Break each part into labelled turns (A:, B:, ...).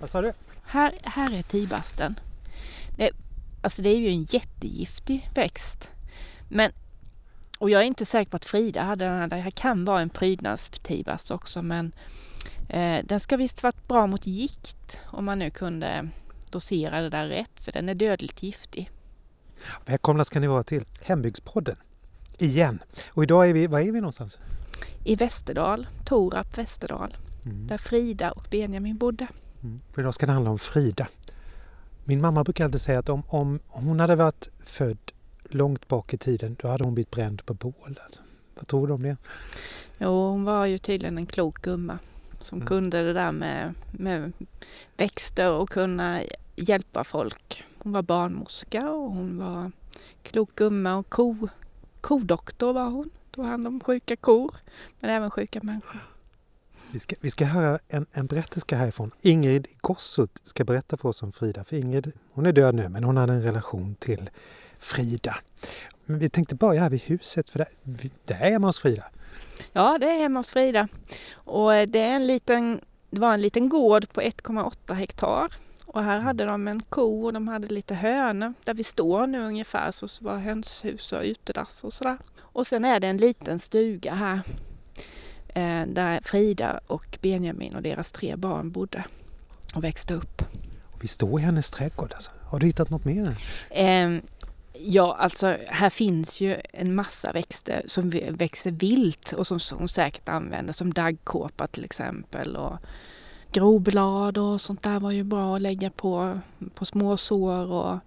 A: Vad sa du?
B: Här, här är tibasten. Det, alltså det är ju en jättegiftig växt. Men, och jag är inte säker på att Frida hade den här. Det här kan vara en prydnadstibast också men eh, den ska visst varit bra mot gikt om man nu kunde dosera det där rätt för den är dödligt giftig.
A: Välkomna ska ni vara till Hembygdspodden. Igen. Och idag är vi, var är vi någonstans?
B: I Västerdal, Torap Västerdal,
A: Mm.
B: där Frida och Benjamin bodde.
A: Mm. För idag ska det handla om Frida. Min mamma brukar alltid säga att om, om hon hade varit född långt bak i tiden då hade hon blivit bränd på bål. Alltså. Vad tror du om det?
B: Jo, hon var ju tydligen en klok gumma som
A: Mm.
B: kunde det där med, med växter och kunna hjälpa folk. Hon var barnmorska och hon var klok gumma och ko, kodoktor var hon. Tog hand om sjuka kor men även sjuka människor.
A: Vi ska, vi ska höra en, en berätterska härifrån. Ingrid Gossut ska berätta för oss om Frida. För Ingrid, hon är död nu men hon hade en relation till Frida. Men vi tänkte börja här vid huset för där, där är hemma hos Frida.
B: Ja, det är hemma hos Frida. Och eh, det, är en liten, det var en liten gård på 1,8 hektar. Och här hade de en ko och de hade lite hönor. Där vi står nu ungefär så så var hönshus och utedass och sådär. Och sen är det en liten stuga här. Eh, där Frida och Benjamin och deras tre barn bodde och växte upp.
A: Vi står i hennes trädgård. Alltså. Har du hittat något mer?
B: Eh, ja, alltså här finns ju en massa växter som växer vilt och som hon säkert använder som daggkåpa till exempel. Och groblad och sånt där var ju bra att lägga på, på småsår och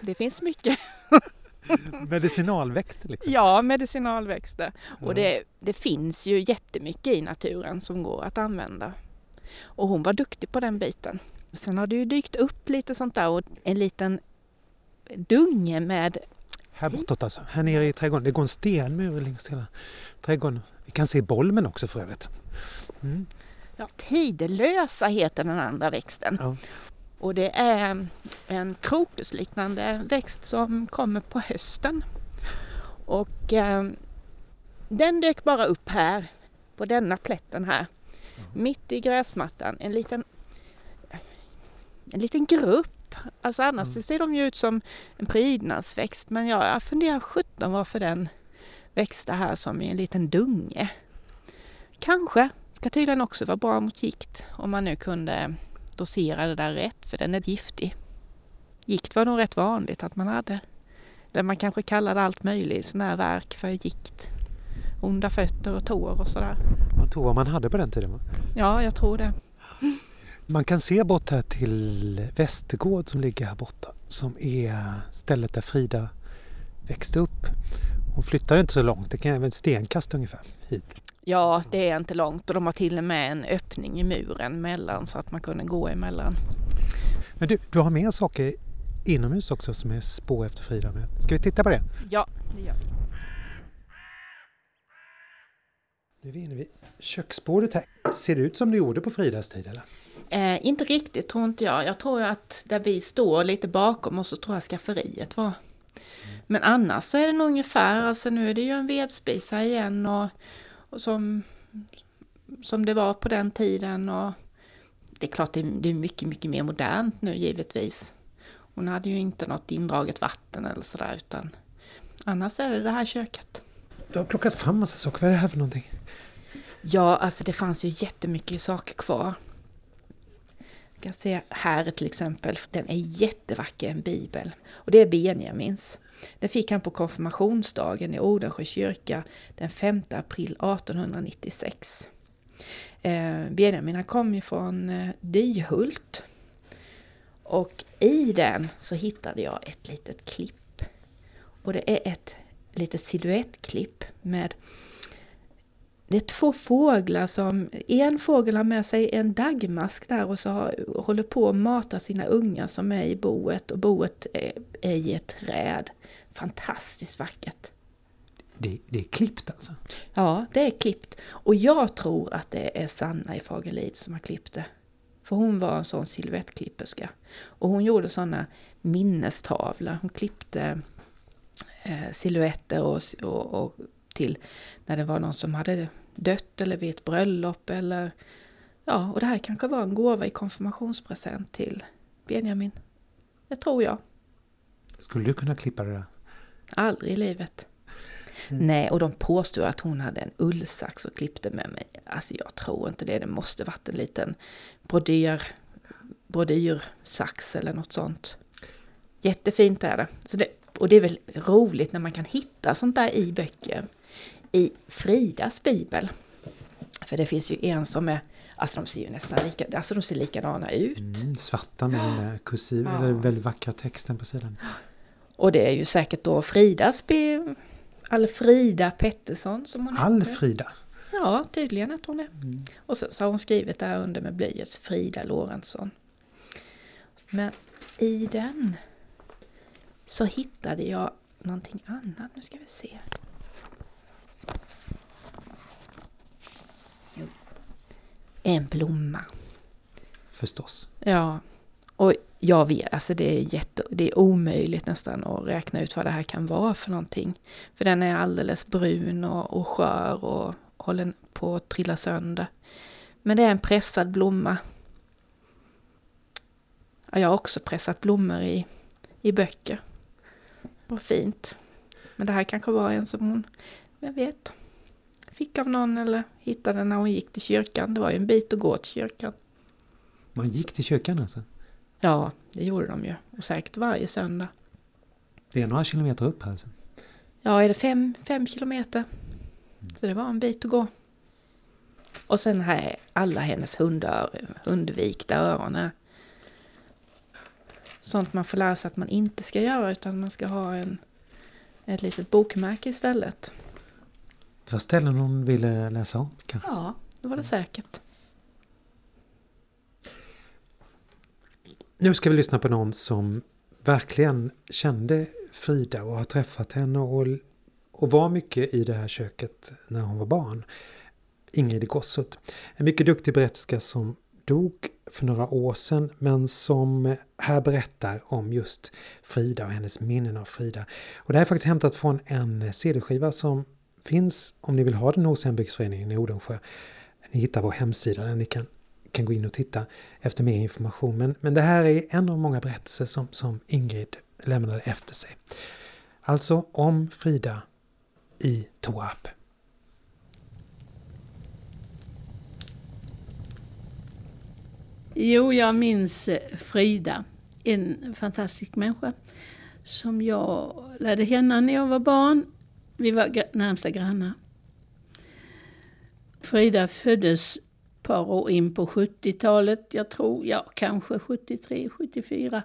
B: det finns mycket.
A: Medicinalväxter liksom?
B: Ja, medicinalväxter. Och det, det finns ju jättemycket i naturen som går att använda. Och hon var duktig på den biten. Sen har det ju dykt upp lite sånt där och en liten dunge med
A: Här bortåt alltså. Här nere i trädgården. Det går en stenmur längs hela trädgården. Vi kan se Bolmen också för övrigt. Mm.
B: Ja, Tidelösa heter den andra växten.
A: Ja.
B: Och det är en krokusliknande växt som kommer på hösten. Och eh, den dök bara upp här, på denna plätten här. Mitt i gräsmattan. En liten, en liten grupp. Alltså annars
A: Mm.
B: ser de ju ut som en prydnadsväxt. Men jag, jag funderar sjutton varför den växte här som i en liten dunge. Kanske ska tydligen också vara bra mot gikt om man nu kunde dosera det där rätt för den är giftig. Gikt var nog rätt vanligt att man hade. Eller man kanske kallade allt möjligt sån här verk för gikt. Onda fötter och tår och sådär.
A: Man tog vad man hade på den tiden. va?
B: Ja, jag tror det.
A: Man kan se bort här till Västergård som ligger här borta. Som är stället där Frida växte upp. Hon flyttade inte så långt. Det kan även ett stenkast ungefär hit.
B: Ja, det är inte långt och de har till och med en öppning i muren mellan så att man kunde gå emellan.
A: Men du, du har mer saker inomhus också som är spår efter Frida. med. Ska vi titta på det?
B: Ja, det gör vi.
A: Nu är vi inne vid köksbordet här. Ser det ut som det gjorde på Fridas tid eller?
B: Eh, inte riktigt tror inte jag. Jag tror att där vi står lite bakom oss så tror jag skafferiet var. Men annars så är det nog ungefär, alltså nu är det ju en vedspis här igen och, och som, som det var på den tiden och det är klart det är, det är mycket, mycket mer modernt nu givetvis. Hon hade ju inte något indraget vatten eller sådär utan annars är det det här köket.
A: Du har plockat fram massa saker. Vad är det här för någonting?
B: Ja, alltså det fanns ju jättemycket saker kvar kan se här till exempel, den är jättevacker, en bibel. Och det är Benjamins. Den fick han på konfirmationsdagen i Odensjö kyrka den 5 april 1896. Eh, Benjamin han kom ju från eh, Dyhult. Och i den så hittade jag ett litet klipp. Och det är ett litet silhuettklipp med det är två fåglar som, en fågel har med sig en dagmask där och så har, håller på att mata sina ungar som är i boet och boet är, är i ett träd. Fantastiskt vackert.
A: Det, det är klippt alltså?
B: Ja, det är klippt. Och jag tror att det är Sanna i Fagerlid som har klippt det. För hon var en sån silhuettklipperska. Och hon gjorde sådana minnestavlor. Hon klippte eh, silhuetter och, och, och till när det var någon som hade dött eller vid ett bröllop eller Ja, och det här kanske var en gåva i konfirmationspresent till Benjamin. Det tror jag.
A: Skulle du kunna klippa det där?
B: Aldrig i livet. Mm. Nej, och de påstod att hon hade en ullsax och klippte med mig. Alltså jag tror inte det. Det måste varit en liten brodyr, brodyrsax eller något sånt. Jättefint är det. Så det. Och det är väl roligt när man kan hitta sånt där i böcker. I Fridas bibel. För det finns ju en som är, alltså de ser ju nästan lika, alltså de ser likadana ut. Mm,
A: svarta med den där kursiv, ja. eller väldigt vackra texten på sidan.
B: Och det är ju säkert då Fridas, Alfrida Pettersson som hon
A: Alfrida? Heter.
B: Ja, tydligen att hon är. Mm. Och sen så har hon skrivit där under med blyerts Frida Lorentzon. Men i den så hittade jag någonting annat. Nu ska vi se. En blomma.
A: Förstås.
B: Ja. Och jag vet, alltså det är, jätte, det är omöjligt nästan att räkna ut vad det här kan vara för någonting. För den är alldeles brun och, och skör och håller på att trilla sönder. Men det är en pressad blomma. Ja, jag har också pressat blommor i, i böcker. Vad fint. Men det här kanske var en som hon, jag vet, fick av någon eller hittade när hon gick till kyrkan. Det var ju en bit att gå till kyrkan.
A: Man gick till kyrkan alltså?
B: Ja, det gjorde de ju. Och säkert varje söndag.
A: Det är några kilometer upp här alltså?
B: Ja, är det fem, fem kilometer. Mm. Så det var en bit att gå. Och sen här alla hennes hundar, hundvikta öron. Sånt man får lära sig att man inte ska göra utan man ska ha en, ett litet bokmärke istället.
A: Det var ställen hon ville läsa om kanske?
B: Ja, det var det säkert.
A: Nu ska vi lyssna på någon som verkligen kände Frida och har träffat henne och, och var mycket i det här köket när hon var barn. Ingrid Gossut. En mycket duktig berätterska som dog för några år sedan men som här berättar om just Frida och hennes minnen av Frida. Och det här är faktiskt hämtat från en CD-skiva som finns om ni vill ha den hos Hembygdsföreningen i Odensjö. Ni hittar vår hemsida där ni kan, kan gå in och titta efter mer information. Men, men det här är en av många berättelser som, som Ingrid lämnade efter sig. Alltså om Frida i Torp.
C: Jo, jag minns eh, Frida, en fantastisk människa som jag lärde känna när jag var barn. Vi var närmsta grannar. Frida föddes ett par år in på 70-talet, jag tror, ja kanske 73, 74.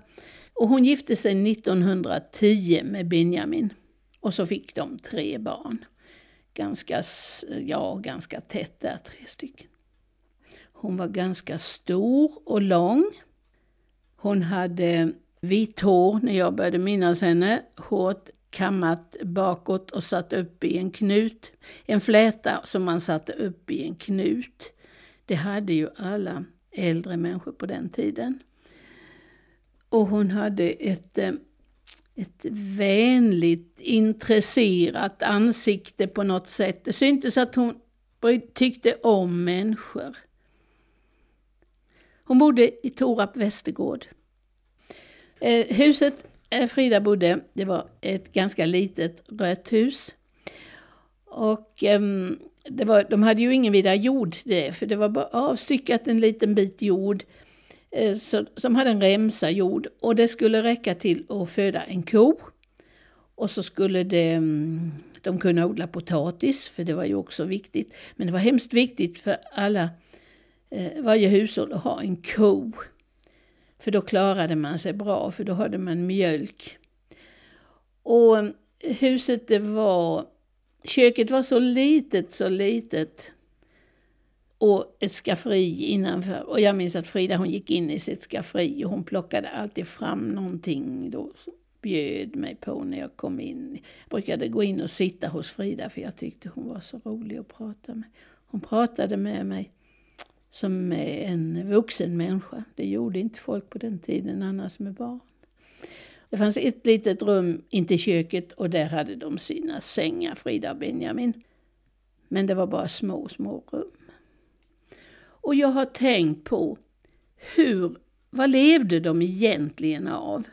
C: Och hon gifte sig 1910 med Benjamin. Och så fick de tre barn. Ganska, ja, ganska tätt där, tre stycken. Hon var ganska stor och lång. Hon hade vitt hår när jag började minnas henne. Hårt kammat bakåt och satt upp i en knut. En fläta som man satte upp i en knut. Det hade ju alla äldre människor på den tiden. Och hon hade ett, eh, ett vänligt, intresserat ansikte på något sätt. Det syntes att hon tyckte om människor. Hon bodde i Torap Västergård. Eh, huset Eh, Frida bodde, det var ett ganska litet rött hus. Och um, det var, de hade ju ingen vidare jord det, för det var bara avstyckat en liten bit jord eh, så, som hade en remsa jord. Och det skulle räcka till att föda en ko. Och så skulle det, ehm, de kunna odla potatis, för det var ju också viktigt. Men det var hemskt viktigt för alla eh, varje hushåll att ha en ko. För då klarade man sig bra, för då hade man mjölk. Och huset det var, köket var så litet, så litet. Och ett skafferi innanför. Och jag minns att Frida hon gick in i sitt skafferi och hon plockade alltid fram någonting då bjöd mig på när jag kom in. Jag brukade gå in och sitta hos Frida för jag tyckte hon var så rolig att prata med. Hon pratade med mig som en vuxen människa. Det gjorde inte folk på den tiden annars med barn. Det fanns ett litet rum intill köket och där hade de sina sängar, Frida och Benjamin. Men det var bara små, små rum. Och jag har tänkt på hur, vad levde de egentligen av?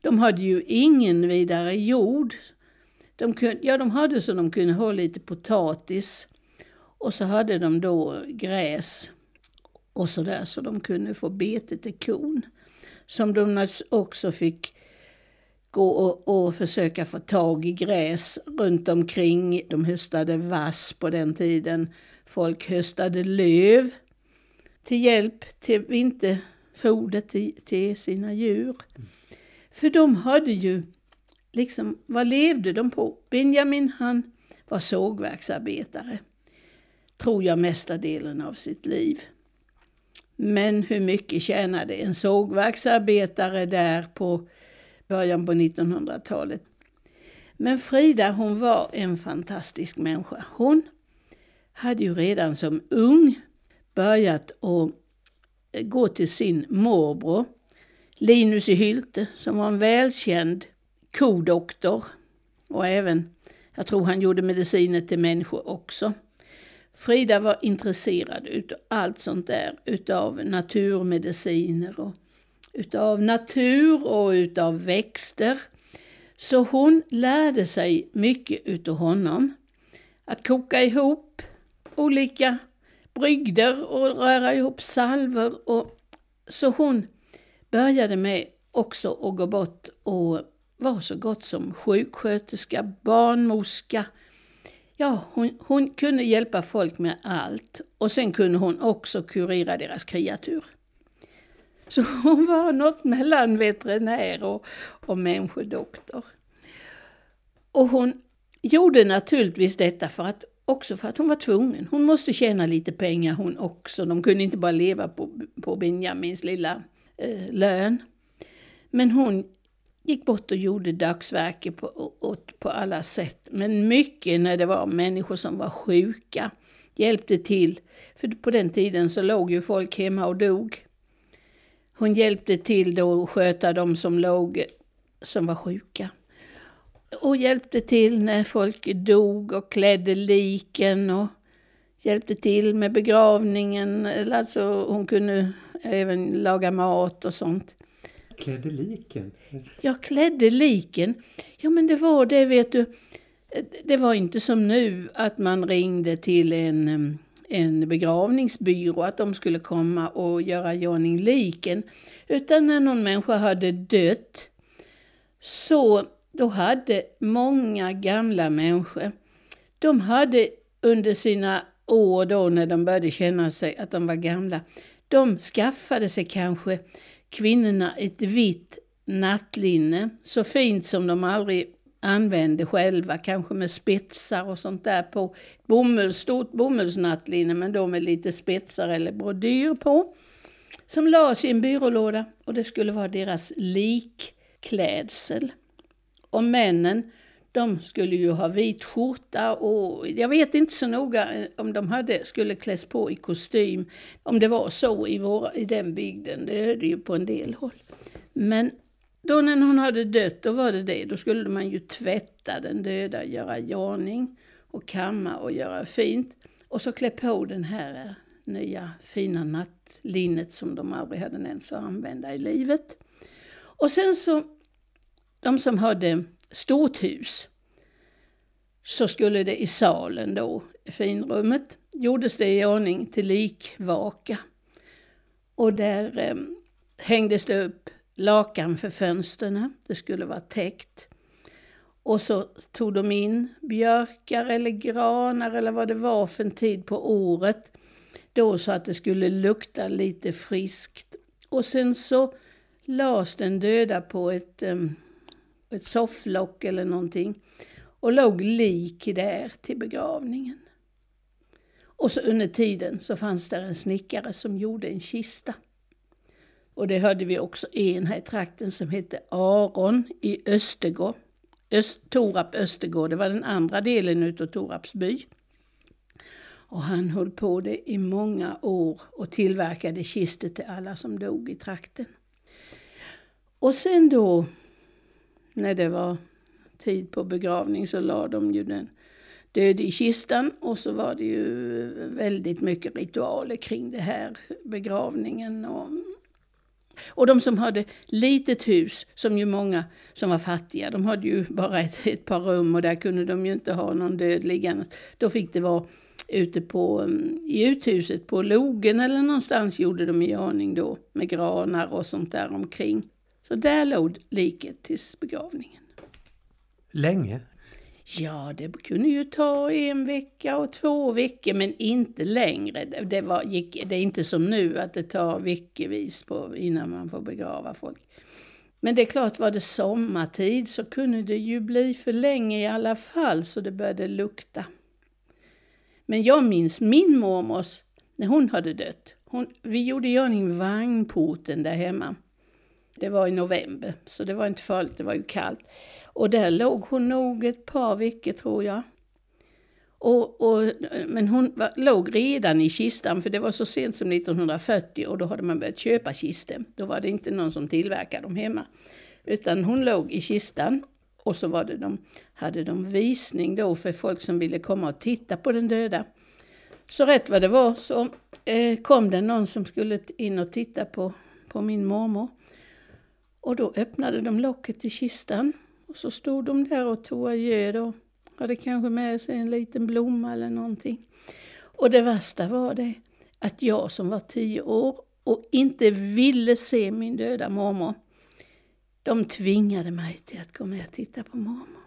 C: De hade ju ingen vidare jord. De kunde, ja, de hade så de kunde ha lite potatis. Och så hade de då gräs och sådär så de kunde få bete till kon. Som de också fick gå och, och, försöka få tag i gräs runt omkring. De höstade vass på den tiden. Folk höstade löv till hjälp till vinterfoder till, till sina djur. För de hade ju liksom, vad levde de på? Benjamin han var sågverksarbetare, tror jag mesta delen av sitt liv. Men hur mycket tjänade en sågverksarbetare där på början på 1900-talet? Men Frida hon var en fantastisk människa. Hon hade ju redan som ung börjat att eh, gå till sin morbror Linus i Hylte som var en välkänd kodoktor och även, jag tror han gjorde mediciner till människor också. Frida var intresserad utav allt sånt där, utav naturmediciner och utav natur och utav växter. Så hon lärde sig mycket utav honom. Att koka ihop olika brygder och röra ihop salver. Och, så hon började med också att gå bort och vara så gott som sjuksköterska, barnmorska. Ja, hon, hon kunde hjälpa folk med allt. Och sen kunde hon också kurera deras kreatur. Så hon var något mellan veterinär och, och människodoktor. Och hon gjorde naturligtvis detta för att, också för att hon var tvungen. Hon måste tjäna lite pengar hon också. De kunde inte bara leva på, på Benjamins lilla eh, lön. Men hon gick bort och gjorde dagsverke på, på alla sätt. Men mycket när det var människor som var sjuka hjälpte till. För på den tiden så låg ju folk hemma och dog. Hon hjälpte till då att sköta de som låg, som var sjuka. Och hjälpte till när folk dog och klädde liken och hjälpte till med begravningen. Alltså hon kunde även laga mat och sånt.
A: Klädde liken?
C: Ja, klädde liken. Ja, men det var det, vet du. Det var inte som nu att man ringde till en, en begravningsbyrå att de skulle komma och göra iordning liken. Utan när någon människa hade dött så då hade många gamla människor, de hade under sina år då när de började känna sig att de var gamla, de skaffade sig kanske kvinnorna ett vitt nattlinne, så fint som de aldrig använde själva, kanske med spetsar och sånt där på. Bomull, stort bomullsnattlinne men då med lite spetsar eller brodyr på. Som lades i en byrålåda och det skulle vara deras likklädsel. Och männen, de skulle ju ha vit skjorta och jag vet inte så noga eh, om de hade, skulle kläs på i kostym. Om det var så i, vår, i den bygden, det är det ju på en del håll. Men då när hon hade dött, då var det det. Då skulle man ju tvätta den döda, göra janing och kamma och göra fint. Och så klä på den här eh, nya fina nattlinnet som de aldrig hade nämnts att använda i livet. Och sen så, de som hade stort hus så skulle det i salen då, i finrummet, gjordes det i ordning till likvaka. Och där eh, hängdes det upp lakan för fönstren, det skulle vara täckt. Och så tog de in björkar eller granar eller vad det var för en tid på året. Då så att det skulle lukta lite friskt. Och sen så lades den döda på ett um, ett sofflock eller någonting och låg lik där till begravningen. Och så under tiden så fanns där en snickare som gjorde en kista. Och det hade vi också en här i trakten som hette Aron i Östergård. Öst, Torap Östergård, det var den andra delen utav Toraps by. Och han höll på det i många år och tillverkade kistor till alla som dog i trakten. Och sen då när det var tid på begravning så la de ju den död i kistan och så var det ju väldigt mycket ritualer kring det här, begravningen och och de som hade litet hus, som ju många som var fattiga, de hade ju bara ett, ett par rum och där kunde de ju inte ha någon död liggande. Då fick det vara ute på, i uthuset på logen eller någonstans gjorde de i ordning då med granar och sånt där omkring. Så där låg liket tills begravningen.
A: Länge?
C: Ja, det kunde ju ta en vecka och två veckor, men inte längre. Det, var, gick, det är inte som nu att det tar veckovis på, innan man får begrava folk. Men det är klart, var det sommartid så kunde det ju bli för länge i alla fall, så det började lukta. Men jag minns min mormors, när hon hade dött. Hon, vi gjorde i ordning vagnporten där hemma. Det var i november, så det var inte farligt, det var ju kallt. Och där låg hon nog ett par veckor tror jag. Och, och, men hon var, låg redan i kistan, för det var så sent som 1940 och då hade man börjat köpa kistor. Då var det inte någon som tillverkade dem hemma. Utan hon låg i kistan och så var det de, hade de visning då för folk som ville komma och titta på den döda. Så rätt vad det var så eh, kom det någon som skulle in och titta på, på min mormor. Och då öppnade de locket i kistan och så stod de där och tog adjö då. Hade kanske med sig en liten blomma eller någonting. Och det värsta var det att jag som var tio år och inte ville se min döda mormor, de tvingade mig till att gå med och titta på mormor.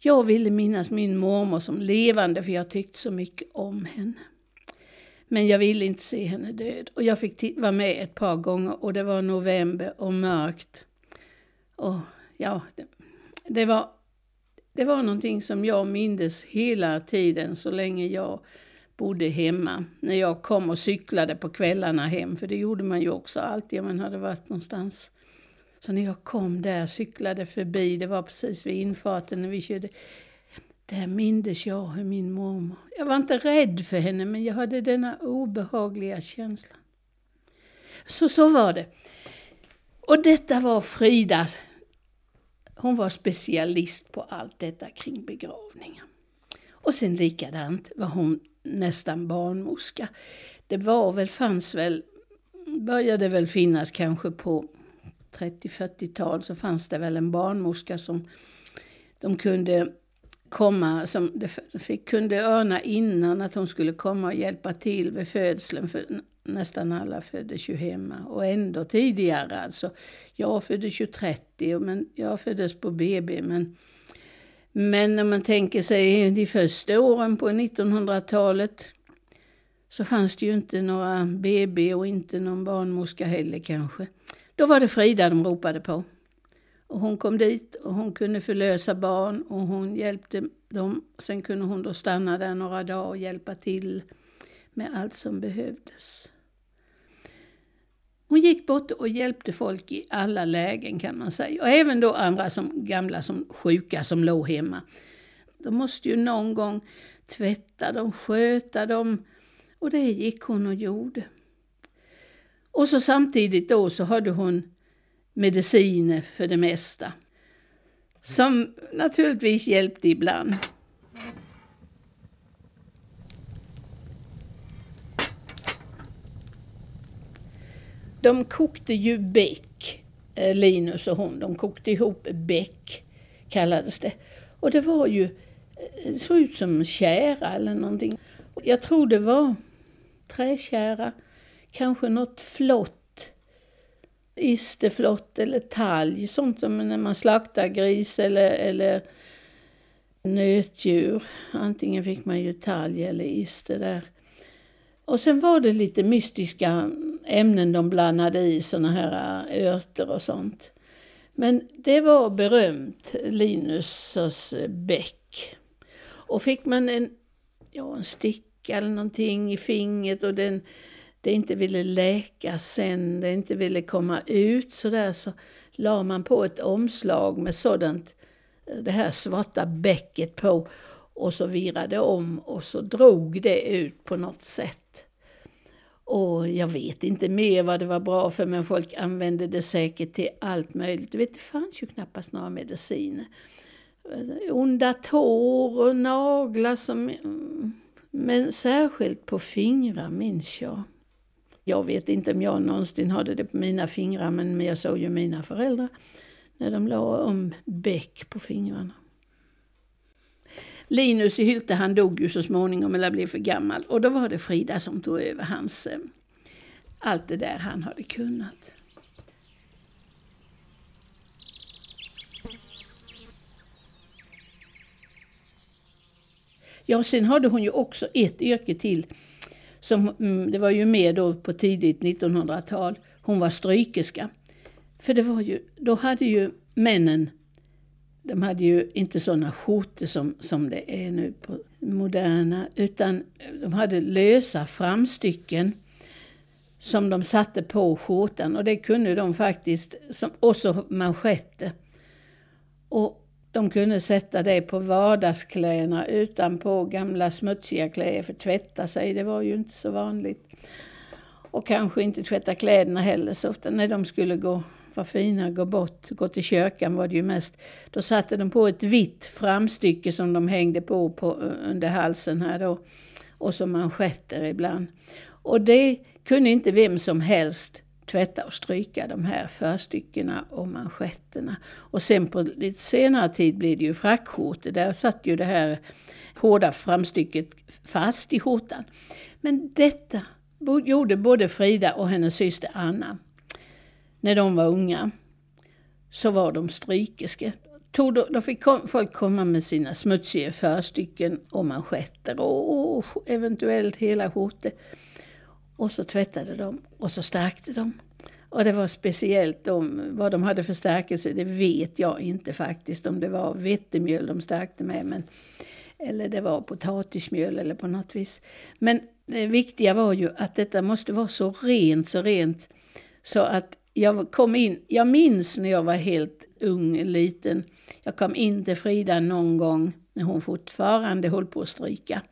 C: Jag ville minnas min mormor som levande för jag tyckte så mycket om henne. Men jag ville inte se henne död. Och jag fick vara med ett par gånger och det var november och mörkt. Och ja, det, det, var, det var någonting som jag mindes hela tiden så länge jag bodde hemma. När jag kom och cyklade på kvällarna hem, för det gjorde man ju också alltid om man hade varit någonstans. Så när jag kom där, cyklade förbi, det var precis vid infarten när vi körde. Där mindes jag hur min mormor, jag var inte rädd för henne men jag hade denna obehagliga känsla. Så så var det. Och detta var Frida. Hon var specialist på allt detta kring begravningar. Och sen likadant var hon nästan barnmorska. Det var väl, fanns väl, började väl finnas kanske på 30-40-tal så fanns det väl en barnmorska som de kunde komma, som de fick, kunde örna innan att hon skulle komma och hjälpa till vid födseln. För nästan alla föddes ju hemma och ändå tidigare alltså. Jag föddes ju 30 men jag föddes på BB men men när man tänker sig de första åren på 1900-talet så fanns det ju inte några BB och inte någon barnmorska heller kanske. Då var det Frida de ropade på. Och hon kom dit och hon kunde förlösa barn och hon hjälpte dem. Sen kunde hon då stanna där några dagar och hjälpa till med allt som behövdes. Hon gick bort och hjälpte folk i alla lägen kan man säga. Och även då andra som gamla som sjuka som låg hemma. De måste ju någon gång tvätta dem, sköta dem. Och det gick hon och gjorde. Och så samtidigt då så hade hon mediciner för det mesta. Som naturligtvis hjälpte ibland. De kokte ju bäck, eh, Linus och hon. De kokte ihop bäck, kallades det. Och det var ju, eh, det såg ut som kära eller någonting. Jag tror det var träkära, kanske något flott isterflott eller talg, sånt som när man slaktar gris eller, eller nötdjur. Antingen fick man ju talg eller ister där. Och sen var det lite mystiska ämnen de blandade i, såna här äh, örter och sånt. Men det var berömt, Linus bäck. Och fick man en, ja, en sticka eller någonting i fingret och den det inte ville läka sen, det inte ville komma ut Sådär, så la man på ett omslag med sådant, eh, det här svarta bäcket på och så virade om och så drog det ut på något sätt. Och jag vet inte mer vad det var bra för men folk använde det säkert till allt möjligt. Du vet, det fanns ju knappast några mediciner. Eh, onda tår och naglar som... Mm, men särskilt på fingrar minns jag. Jag vet inte om jag någonsin hade det på mina fingrar men jag såg ju mina föräldrar när de la om bäck på fingrarna. Linus i Hylte han dog ju så småningom eller blev för gammal och då var det Frida som tog över hans, eh, allt det där han hade kunnat. Ja, sen hade hon ju också ett yrke till. Som, mm, det var ju mer då på tidigt 1900-tal. Hon var strykerska. För det var ju, då hade ju männen, de hade ju inte sådana skjortor som, som det är nu på moderna, utan de hade lösa framstycken som de satte på skjortan och det kunde de faktiskt, som, och så manschetter. Och de kunde sätta det på vardagskläderna utanpå gamla smutsiga kläder för tvätta sig, det var ju inte så vanligt. Och kanske inte tvätta kläderna heller så ofta. När de skulle gå, vara fina, gå bort, gå till kyrkan var det ju mest. Då satte de på ett vitt framstycke som de hängde på, på under halsen här då. Och som manschetter ibland. Och det kunde inte vem som helst tvätta och stryka de här förstyckena och manschetterna. Och sen på lite senare tid blev det ju frackskjortor. Där satt ju det här hårda framstycket fast i skjortan. Men detta gjorde både Frida och hennes syster Anna. När de var unga så var de strykerske. Då fick folk komma med sina smutsiga förstycken och manschetter och, och eventuellt hela skjortor. Och så tvättade de och så stärkte de. Och det var speciellt de, vad de hade för stärkelse, det vet jag inte faktiskt. Om det var vetemjöl de stärkte med, men, eller det var potatismjöl eller på något vis. Men det viktiga var ju att detta måste vara så rent, så rent. Så att jag kom in, jag minns när jag var helt ung, liten. Jag kom in till Frida någon gång när hon fortfarande höll på att stryka.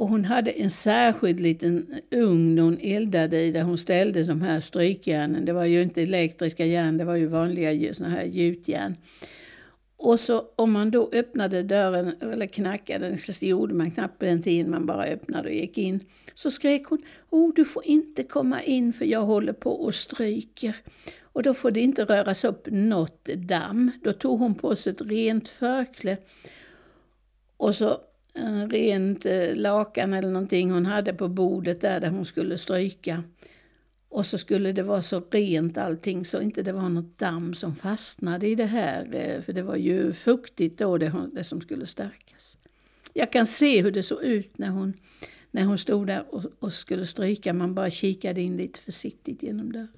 C: Och hon hade en särskild liten ugn hon eldade i där hon ställde de här strykjärnen. Det var ju inte elektriska järn, det var ju vanliga såna här gjutjärn. Och så om man då öppnade dörren, eller knackade, fast det gjorde man knappt på den tiden, man bara öppnade och gick in. Så skrek hon, oh du får inte komma in för jag håller på och stryker. Och då får det inte röras upp något damm. Då tog hon på sig ett rent förkläde. Och så Eh, rent eh, lakan eller någonting hon hade på bordet där, där hon skulle stryka. Och så skulle det vara så rent allting så inte det var något damm som fastnade i det här. Eh, för det var ju fuktigt då det, det som skulle stärkas. Jag kan se hur det såg ut när hon, när hon stod där och, och skulle stryka. Man bara kikade in lite försiktigt genom dörren.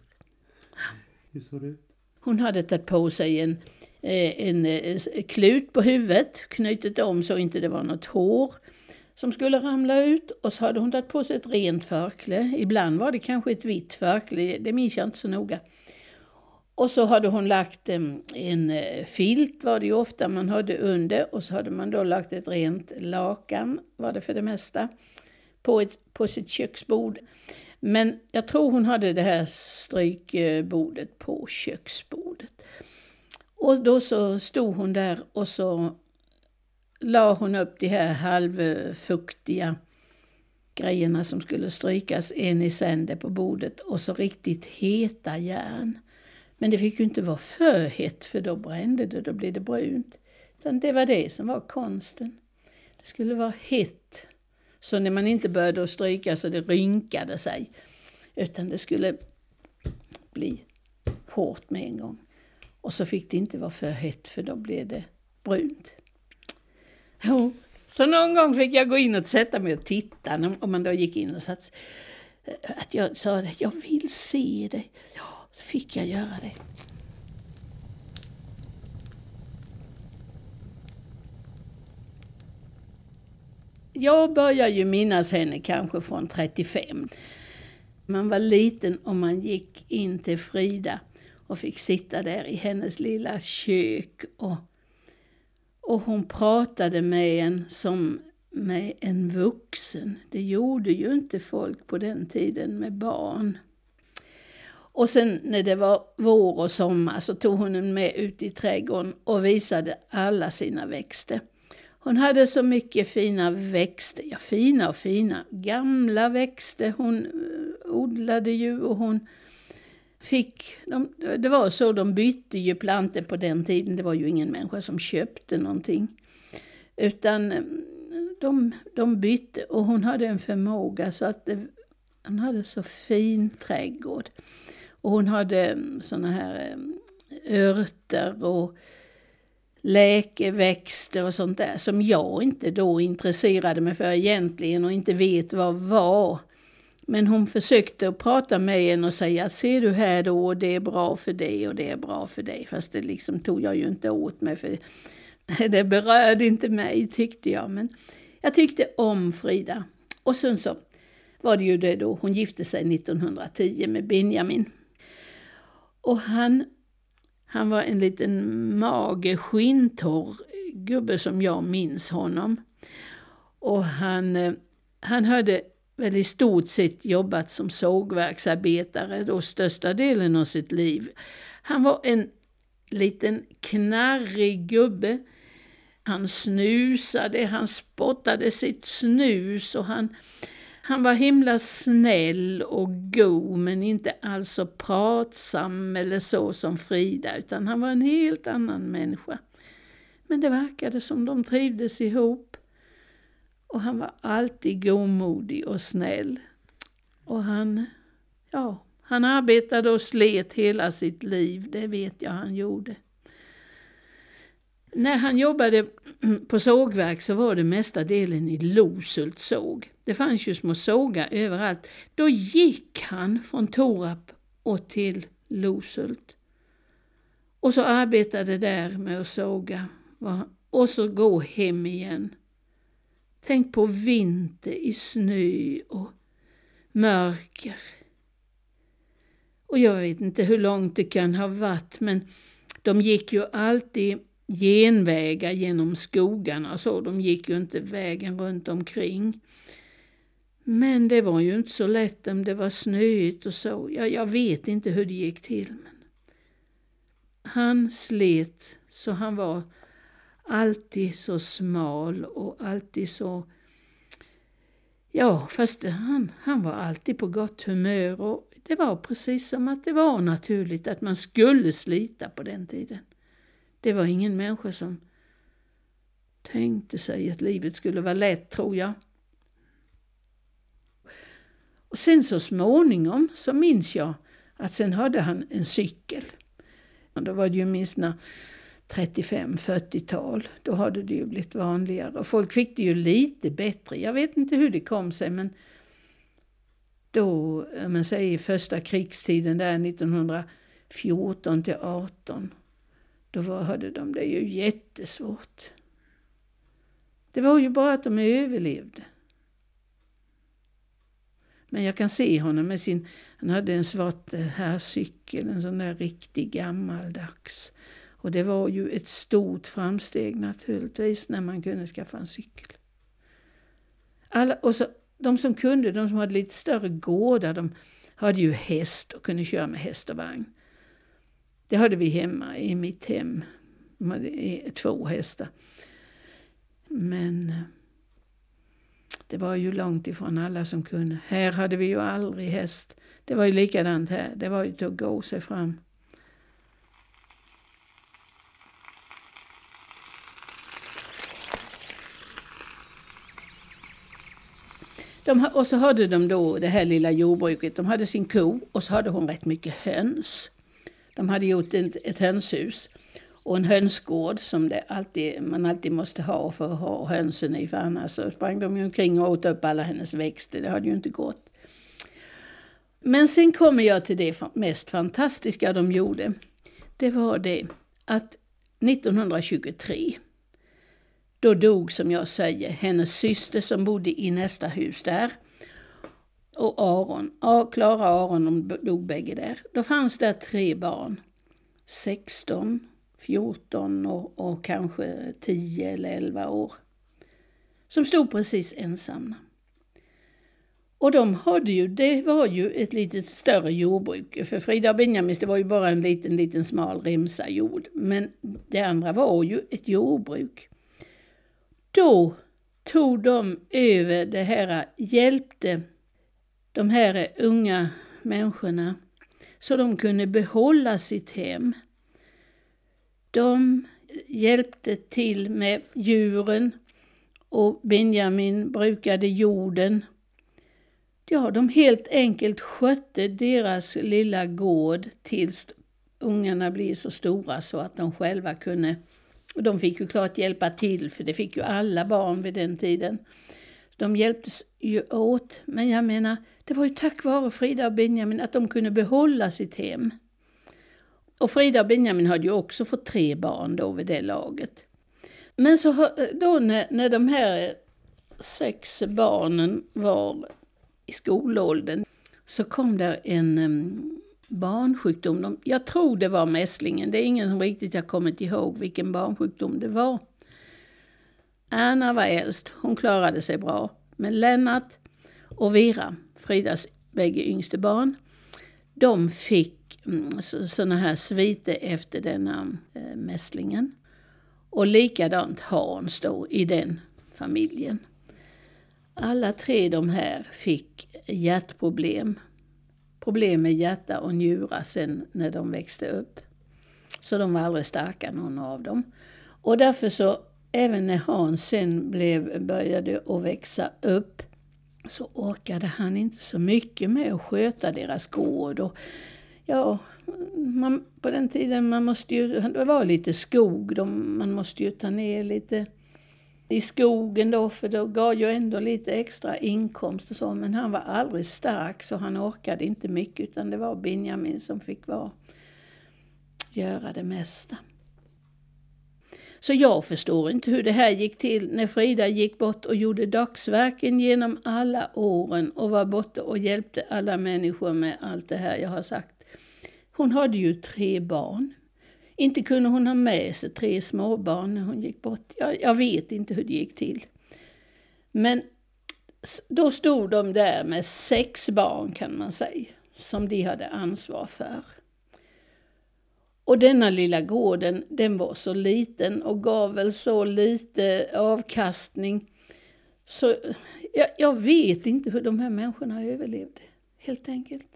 A: Hur såg det ut?
C: Hon hade tagit på sig en, eh, en eh, klut på huvudet, knutit om så inte det var något hår som skulle ramla ut. Och så hade hon tagit på sig ett rent förkläde. Ibland var det kanske ett vitt förkläde, det minns jag inte så noga. Och så hade hon lagt eh, en en filt, var det ju ofta man hade under. Och så hade man då lagt ett rent lakan, var det för det mesta, på, ett, på sitt köksbord. Men jag tror hon hade det här strykbordet på köksbordet. Och då så stod hon där och så la hon upp de här halvfuktiga grejerna som skulle strykas en i sänder på bordet och så riktigt heta järn. Men det fick ju inte vara för hett för då brände det, då blev det brunt. Utan det var det som var konsten. Det skulle vara hett. Så när man inte började stryka så det rynkade sig. Utan det skulle bli hårt med en gång. Och så fick det inte vara för hett för då blev det brunt. Jo. Så någon gång fick jag gå in och sätta mig och titta, om man då gick in och satt, att jag sa att jag vill se det. Ja, så fick jag göra det. Jag börjar ju minnas henne kanske från 35. Man var liten och man gick in till Frida och fick sitta där i hennes lilla kök. Och, och hon pratade med en som med en vuxen. Det gjorde ju inte folk på den tiden med barn. Och sen när det var vår och sommar så tog hon en med ut i trädgården och visade alla sina växter. Hon hade så mycket fina växter, ja fina och fina, gamla växter hon eh, odlade ju och hon fick, de, det var så, de bytte ju plantor på den tiden, det var ju ingen människa som köpte någonting. Utan eh, de, de bytte och hon hade en förmåga så att det, hon hade så fin trädgård. Och hon hade mm, såna här eh, örter och läkeväxter och sånt där som jag inte då intresserade mig för egentligen och inte vet vad var. Men hon försökte att prata med en och säga ser du här då, det är bra för dig och det är bra för dig. Fast det liksom tog jag ju inte åt mig för det berörde inte mig tyckte jag. Men jag tyckte om Frida. Och sen så var det ju det då, hon gifte sig 1910 med Benjamin. Och han, han var en liten mager, skintorr gubbe som jag minns honom. Och han, eh, han hade väl i stort sett jobbat som sågverksarbetare då största delen av sitt liv. Han var en liten knarrig gubbe. Han snusade, han spottade sitt snus och han, han var himla snäll och god men inte alls så pratsam eller så som Frida utan han var en helt annan människa. Men det verkade som de trivdes ihop. Och han var alltid godmodig och snäll. Och han, ja, han arbetade och slet hela sitt liv, det vet jag han gjorde. När han jobbade på sågverk så var det mesta delen i Loshult såg. Det fanns ju små sågar överallt. Då gick han från Torap och till Loshult. Och så arbetade där med att såga. Och så gå hem igen. Tänk på vinter i snö och mörker. Och jag vet inte hur långt det kan ha varit men de gick ju alltid genvägar genom skogarna och så. De gick ju inte vägen runt omkring. Men det var ju inte så lätt om det var snöigt och så. Ja, jag vet inte hur det gick till. Men han slet så han var alltid så smal och alltid så... Ja, fast han, han var alltid på gott humör och det var precis som att det var naturligt att man skulle slita på den tiden. Det var ingen människa som tänkte sig att livet skulle vara lätt, tror jag. Och sen så småningom så minns jag att sen hade han en cykel. Och då var det ju minst 35-40-tal. Då hade det ju blivit vanligare. Och folk fick det ju lite bättre. Jag vet inte hur det kom sig men då, om man säger första krigstiden där 1914 till 18 då var, hade de det ju jättesvårt. Det var ju bara att de överlevde. Men jag kan se honom med sin, han hade en svart eh, herrcykel, en sån där riktig gammaldags. Och det var ju ett stort framsteg naturligtvis när man kunde skaffa en cykel. Alla, och så, de som kunde, de som hade lite större gårdar, de hade ju häst och kunde köra med häst och vagn. Det hade vi hemma i mitt hem. De hade eh, två hästar. Men eh, det var ju långt ifrån alla som kunde. Här hade vi ju aldrig häst. Det var ju likadant här. Det var ju till att gå sig fram. De, och så hade de då det här lilla jordbruket. De hade sin ko och så hade hon rätt mycket höns. De hade gjort ett, ett hönshus och en hönsgård som det alltid, man alltid måste ha för att ha hönsen i. För annars så sprang de ju omkring och åt upp alla hennes växter. Det hade ju inte gått. Men sen kommer jag till det mest fantastiska de gjorde. Det var det att 1923 då dog, som jag säger, hennes syster som bodde i nästa hus där. Och Aron, Klara och Aron, de dog bägge där. Då fanns det tre barn. 16, 14 och, och kanske 10 eller 11 år. Som stod precis ensamma. Och de hade ju, det var ju ett lite större jordbruk. För Frida och Benjamins, det var ju bara en liten, liten smal remsa jord. Men det andra var ju ett jordbruk. Då tog de över det här, hjälpte de här unga människorna så de kunde behålla sitt hem. De hjälpte till med djuren och Benjamin brukade jorden. Ja, de helt enkelt skötte deras lilla gård tills ungarna blev så stora så att de själva kunde och de fick ju klart hjälpa till, för det fick ju alla barn vid den tiden. De hjälptes ju åt, men jag menar, det var ju tack vare Frida och Benjamin att de kunde behålla sitt hem. Och Frida och Benjamin hade ju också fått tre barn då vid det laget. Men så då när, när de här sex barnen var i skolåldern så kom där en barnsjukdom. jag tror det var mässlingen. Det är ingen som riktigt har kommit ihåg vilken barnsjukdom det var. Anna var äldst. Hon klarade sig bra. Men Lennart och Vera, Fridas bägge yngste barn, de fick Mm, sådana här sviter efter denna eh, mässlingen. Och likadant Hans då i den familjen. Alla tre de här fick hjärtproblem problem med hjärta och njura sen när de växte upp. Så de var aldrig starka någon av dem. Och därför så, även när Hans sen blev, började att växa upp, så orkade han inte så mycket med att sköta deras gård. Och, ja, man, på den tiden man måste ju, det var lite skog, de, man måste ju ta ner lite i skogen då, för det gav ju ändå lite extra inkomst och så. Men han var aldrig stark så han orkade inte mycket utan det var Benjamin som fick vara, göra det mesta. Så jag förstår inte hur det här gick till när Frida gick bort och gjorde dagsverken genom alla åren och var borta och hjälpte alla människor med allt det här jag har sagt. Hon hade ju tre barn. Inte kunde hon ha med sig tre småbarn när hon gick bort. Jag, jag vet inte hur det gick till. Men då stod de där med sex barn kan man säga, som de hade ansvar för. Och denna lilla gården, den var så liten och gav väl så lite avkastning. Så jag, jag vet inte hur de här människorna överlevde, helt enkelt.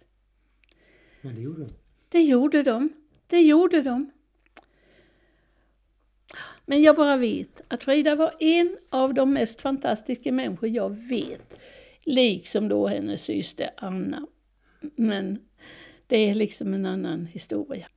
A: Men det gjorde de.
C: Det gjorde de. Det gjorde de. Men jag bara vet att Frida var en av de mest fantastiska människor jag vet. Liksom då hennes syster Anna. Men det är liksom en annan historia.